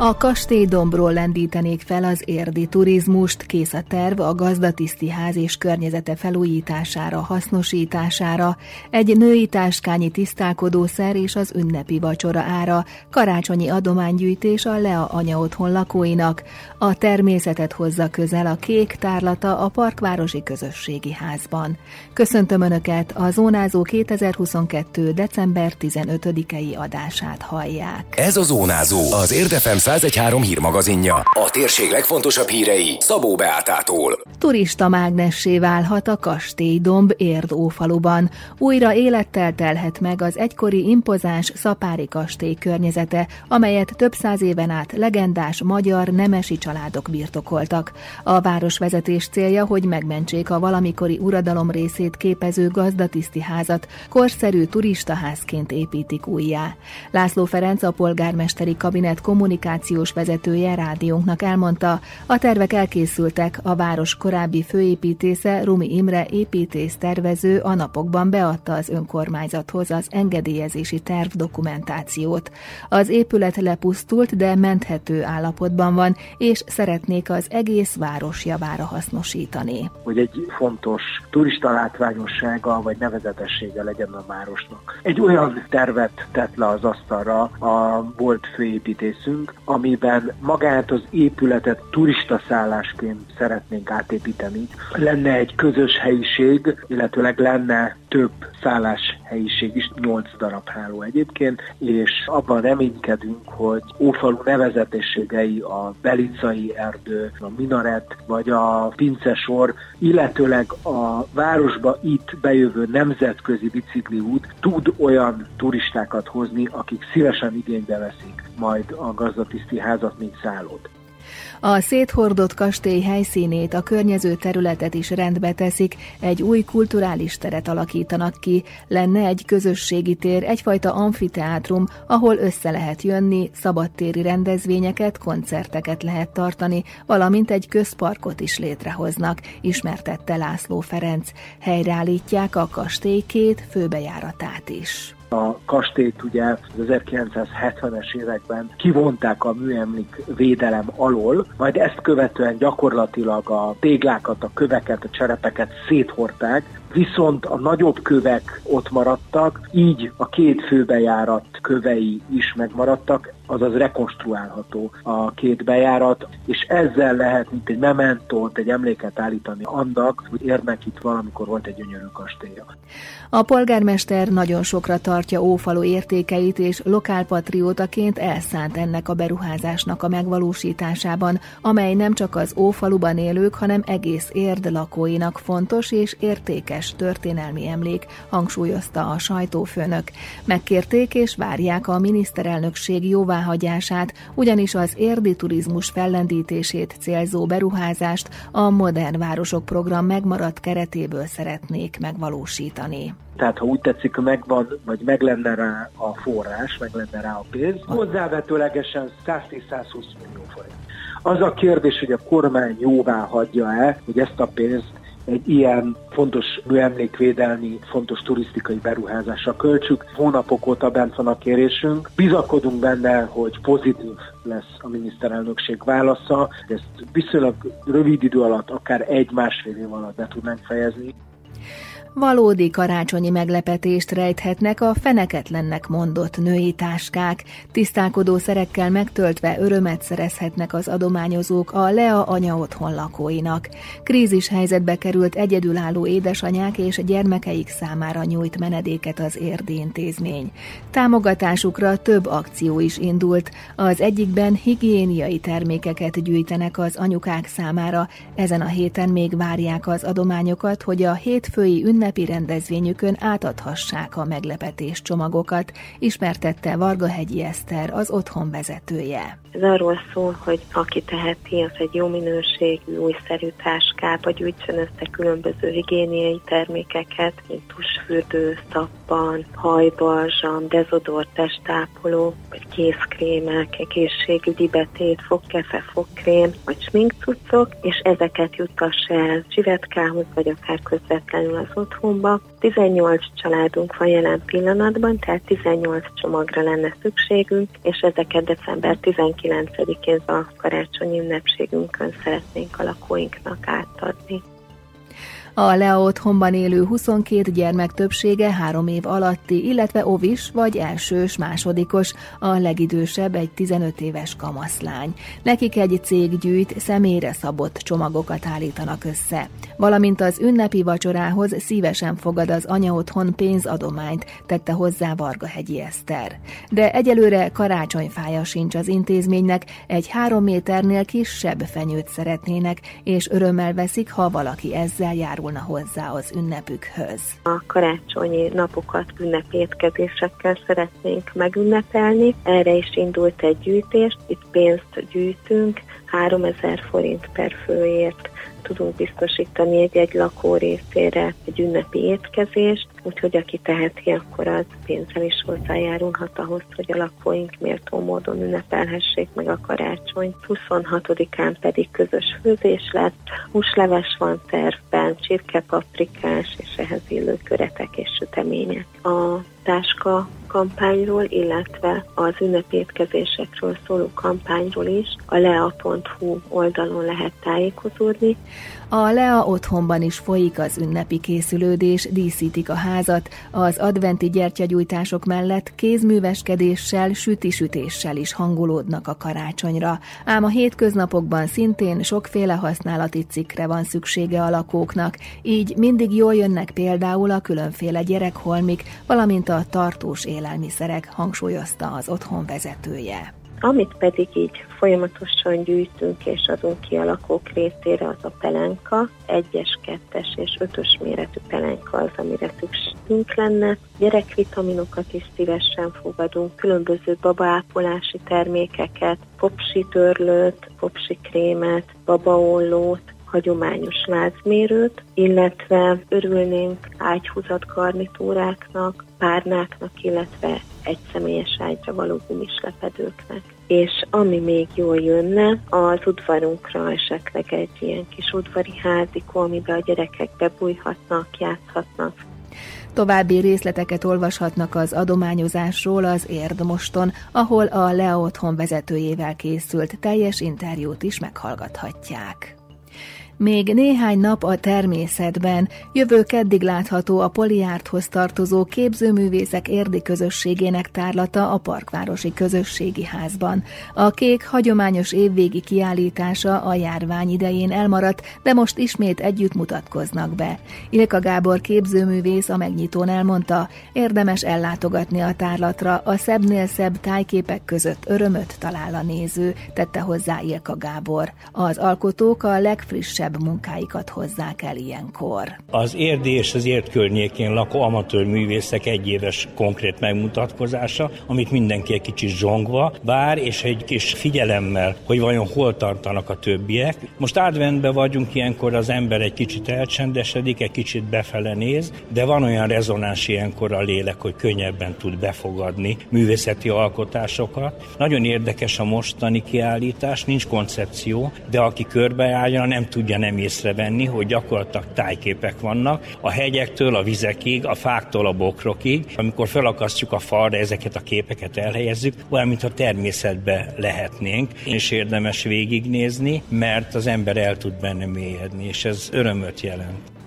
A kastélydombról lendítenék fel az érdi turizmust, kész a terv a gazdatiszti ház és környezete felújítására, hasznosítására, egy női táskányi tisztálkodószer és az ünnepi vacsora ára, karácsonyi adománygyűjtés a Lea anya otthon lakóinak, a természetet hozza közel a kék tárlata a Parkvárosi Közösségi Házban. Köszöntöm Önöket, a Zónázó 2022. december 15-i adását hallják. Ez a Zónázó, az Érdefem 1013 hírmagazinja. A térség legfontosabb hírei Szabó Beátától. Turista mágnessé válhat a Kastélydomb Ófaluban. Újra élettel telhet meg az egykori impozáns Szapári kastély környezete, amelyet több száz éven át legendás magyar nemesi családok birtokoltak. A városvezetés célja, hogy megmentsék a valamikori uradalom részét képező gazdatiszti házat, korszerű turistaházként építik újjá. László Ferenc a polgármesteri kabinet kommunikáció kommunikációs vezetője rádiónknak elmondta, a tervek elkészültek, a város korábbi főépítésze Rumi Imre építész tervező a napokban beadta az önkormányzathoz az engedélyezési terv dokumentációt. Az épület lepusztult, de menthető állapotban van, és szeretnék az egész város javára hasznosítani. Hogy egy fontos turista látványossága vagy nevezetessége legyen a városnak. Egy olyan tervet tett le az asztalra a volt főépítészünk, amiben magát az épületet turistaszállásként szeretnénk átépíteni. Lenne egy közös helyiség, illetőleg lenne több szállás helyiség is, 8 darab háló egyébként, és abban reménykedünk, hogy Ófalu nevezetességei a Belicai erdő, a Minaret vagy a Pincesor, illetőleg a városba itt bejövő nemzetközi bicikliút tud olyan turistákat hozni, akik szívesen igénybe veszik majd a gazdatiszti házat, mint szállót. A széthordott kastély helyszínét, a környező területet is rendbe teszik, egy új kulturális teret alakítanak ki, lenne egy közösségi tér, egyfajta amfiteátrum, ahol össze lehet jönni, szabadtéri rendezvényeket, koncerteket lehet tartani, valamint egy közparkot is létrehoznak, ismertette László Ferenc. Helyreállítják a kastély két főbejáratát is. A kastélyt ugye az 1970-es években kivonták a műemlék védelem alól, majd ezt követően gyakorlatilag a téglákat, a köveket, a cserepeket széthorták, viszont a nagyobb kövek ott maradtak, így a két főbejárat kövei is megmaradtak, azaz rekonstruálható a két bejárat, és ezzel lehet, mint egy mementót, egy emléket állítani annak, hogy érnek itt valamikor volt egy gyönyörű kastélya. A polgármester nagyon sokra tartja Ófalu értékeit, és lokálpatriótaként elszánt ennek a beruházásnak a megvalósításában, amely nem csak az Ófaluban élők, hanem egész érd lakóinak fontos és értékes történelmi emlék, hangsúlyozta a sajtófőnök. Megkérték és várják a miniszterelnökség jóváhagyását, ugyanis az érdi turizmus fellendítését célzó beruházást a Modern Városok program megmaradt keretéből szeretnék megvalósítani. Tehát ha úgy tetszik, megvan, vagy meg lenne rá a forrás, meg lenne rá a pénz, hozzávetőlegesen 110-120 millió forint. Az a kérdés, hogy a kormány jóvá hagyja-e, hogy ezt a pénzt egy ilyen fontos műemlékvédelmi, fontos turisztikai beruházásra költsük. Hónapok óta bent van a kérésünk. Bizakodunk benne, hogy pozitív lesz a miniszterelnökség válasza. Ezt viszonylag rövid idő alatt, akár egy-másfél év alatt be tudnánk fejezni valódi karácsonyi meglepetést rejthetnek a feneketlennek mondott női táskák. Tisztálkodó szerekkel megtöltve örömet szerezhetnek az adományozók a Lea anya otthon lakóinak. Krízis helyzetbe került egyedülálló édesanyák és gyermekeik számára nyújt menedéket az érdi intézmény. Támogatásukra több akció is indult. Az egyikben higiéniai termékeket gyűjtenek az anyukák számára. Ezen a héten még várják az adományokat, hogy a hétfői ünnep ünnepi rendezvényükön átadhassák a meglepetés csomagokat, ismertette Vargahegyi Eszter, az otthon vezetője. Ez arról szól, hogy aki teheti, az egy jó minőségű, újszerű táskába gyűjtsön össze különböző higiéniai termékeket, mint tusfürdő, szappan, hajbalzsam, dezodor, testápoló, vagy kézkrémek, egészségügyi betét, fogkefe, fogkrém, vagy sminkcuccok, és ezeket juttassa el Csivetkához, vagy akár közvetlenül az otthonba. 18 családunk van jelen pillanatban, tehát 18 csomagra lenne szükségünk, és ezeket december 19-én a karácsonyi ünnepségünkön szeretnénk a lakóinknak átadni. A Lea otthonban élő 22 gyermek többsége három év alatti, illetve ovis vagy elsős, másodikos, a legidősebb egy 15 éves kamaszlány. Nekik egy cég gyűjt, személyre szabott csomagokat állítanak össze. Valamint az ünnepi vacsorához szívesen fogad az anya otthon pénzadományt, tette hozzá Vargahegyi Eszter. De egyelőre karácsonyfája sincs az intézménynek, egy három méternél kisebb fenyőt szeretnének, és örömmel veszik, ha valaki ezzel járul járulna hozzá az ünnepükhöz. A karácsonyi napokat ünnepétkezésekkel szeretnénk megünnepelni. Erre is indult egy gyűjtés, itt pénzt gyűjtünk, 3000 forint per főért tudunk biztosítani egy-egy lakó részére egy ünnepi étkezést, úgyhogy aki teheti, akkor az pénzzel is hozzájárulhat ahhoz, hogy a lakóink méltó módon ünnepelhessék meg a karácsony. 26-án pedig közös főzés lett, húsleves van tervben, csirkepaprikás és ehhez illő köretek és sütemények. A táska kampányról, illetve az ünnepétkezésekről szóló kampányról is a lea.hu oldalon lehet tájékozódni. A Lea otthonban is folyik az ünnepi készülődés, díszítik a házat, az adventi gyertyagyújtások mellett kézműveskedéssel, sütisütéssel is hangolódnak a karácsonyra. Ám a hétköznapokban szintén sokféle használati cikkre van szüksége a lakóknak, így mindig jól jönnek például a különféle gyerekholmik, valamint a tartós élelmiszerek, hangsúlyozta az otthon vezetője. Amit pedig így folyamatosan gyűjtünk és adunk ki a lakók részére, az a pelenka. Egyes, kettes és ötös méretű pelenka az, amire szükségünk lenne. Gyerekvitaminokat is szívesen fogadunk, különböző babaápolási termékeket, popsi törlőt, popsi krémet, babaollót, hagyományos lázmérőt, illetve örülnénk ágyhúzat garnitúráknak, párnáknak, illetve egy személyes ágyra való gumislepedőknek. És ami még jól jönne, az udvarunkra esetleg egy ilyen kis udvari házikó, amiben a gyerekek bebújhatnak, játszhatnak, További részleteket olvashatnak az adományozásról az Érdmoston, ahol a Lea otthon vezetőjével készült teljes interjút is meghallgathatják. Még néhány nap a természetben, jövő keddig látható a Poliárthoz tartozó képzőművészek érdi közösségének tárlata a Parkvárosi Közösségi Házban. A kék hagyományos évvégi kiállítása a járvány idején elmaradt, de most ismét együtt mutatkoznak be. Ilka Gábor képzőművész a megnyitón elmondta, érdemes ellátogatni a tárlatra, a szebbnél szebb tájképek között örömöt talál a néző, tette hozzá Ilka Gábor. Az alkotók a legfrissebb legfrissebb munkáikat hozzák el ilyenkor. Az érdi és az ért környékén lakó amatőr művészek egyéves konkrét megmutatkozása, amit mindenki egy kicsit zsongva vár, és egy kis figyelemmel, hogy vajon hol tartanak a többiek. Most adventben vagyunk, ilyenkor az ember egy kicsit elcsendesedik, egy kicsit befele néz, de van olyan rezonáns ilyenkor a lélek, hogy könnyebben tud befogadni művészeti alkotásokat. Nagyon érdekes a mostani kiállítás, nincs koncepció, de aki körbeállja, nem tudja nem észrevenni, hogy gyakorlatilag tájképek vannak, a hegyektől a vizekig, a fáktól a bokrokig. Amikor felakasztjuk a falra ezeket a képeket elhelyezzük, olyan, mintha természetbe lehetnénk, és érdemes végignézni, mert az ember el tud benne mélyedni, és ez örömöt jelent.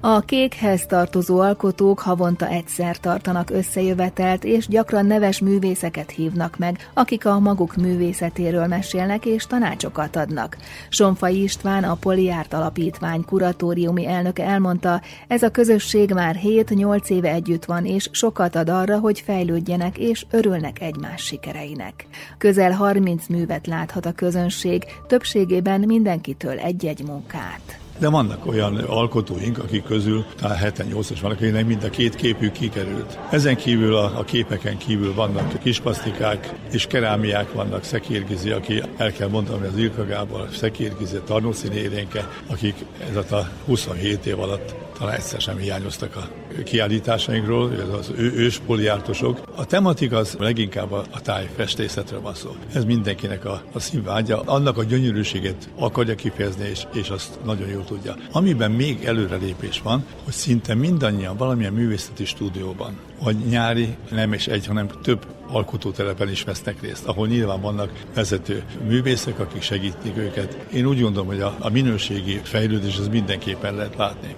A kékhez tartozó alkotók havonta egyszer tartanak összejövetelt, és gyakran neves művészeket hívnak meg, akik a maguk művészetéről mesélnek és tanácsokat adnak. Sonfai István, a Poliárt Alapítvány kuratóriumi elnöke elmondta, ez a közösség már 7-8 éve együtt van, és sokat ad arra, hogy fejlődjenek és örülnek egymás sikereinek. Közel 30 művet láthat a közönség, többségében mindenkitől egy-egy munkát de vannak olyan alkotóink, akik közül talán 7-8-as vannak, akinek mind a két képük kikerült. Ezen kívül a, a képeken kívül vannak kispasztikák és kerámiák vannak, Szekérgizi, aki el kell mondanom, az Ilka Gábor, Szekérgizi, Tarnószín érénke, akik ez a 27 év alatt talán egyszer sem hiányoztak a kiállításainkról, az ő, ős poliártosok. A tematika az leginkább a, a tájfestészetről van szó. Ez mindenkinek a, a színvágya, annak a gyönyörűséget akarja kifejezni, és, és azt nagyon jól tudja. Amiben még előrelépés van, hogy szinte mindannyian valamilyen művészeti stúdióban, vagy nyári, nem is egy, hanem több alkotótelepen is vesznek részt, ahol nyilván vannak vezető művészek, akik segítik őket. Én úgy gondolom, hogy a, a minőségi fejlődés az mindenképpen lehet látni.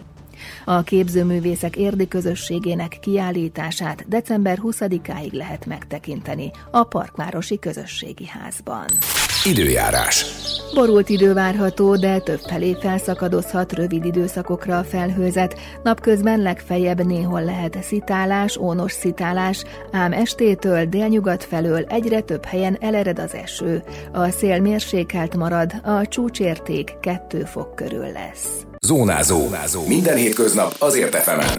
A képzőművészek érdi közösségének kiállítását december 20-áig lehet megtekinteni a Parkvárosi Közösségi Házban. Időjárás. Borult idő várható, de több felé felszakadozhat rövid időszakokra a felhőzet. Napközben legfeljebb néhol lehet szitálás, ónos szitálás, ám estétől délnyugat felől egyre több helyen elered az eső. A szél mérsékelt marad, a csúcsérték 2 fok körül lesz. Zónázó. Zónázó. Minden hétköznap azért efemen.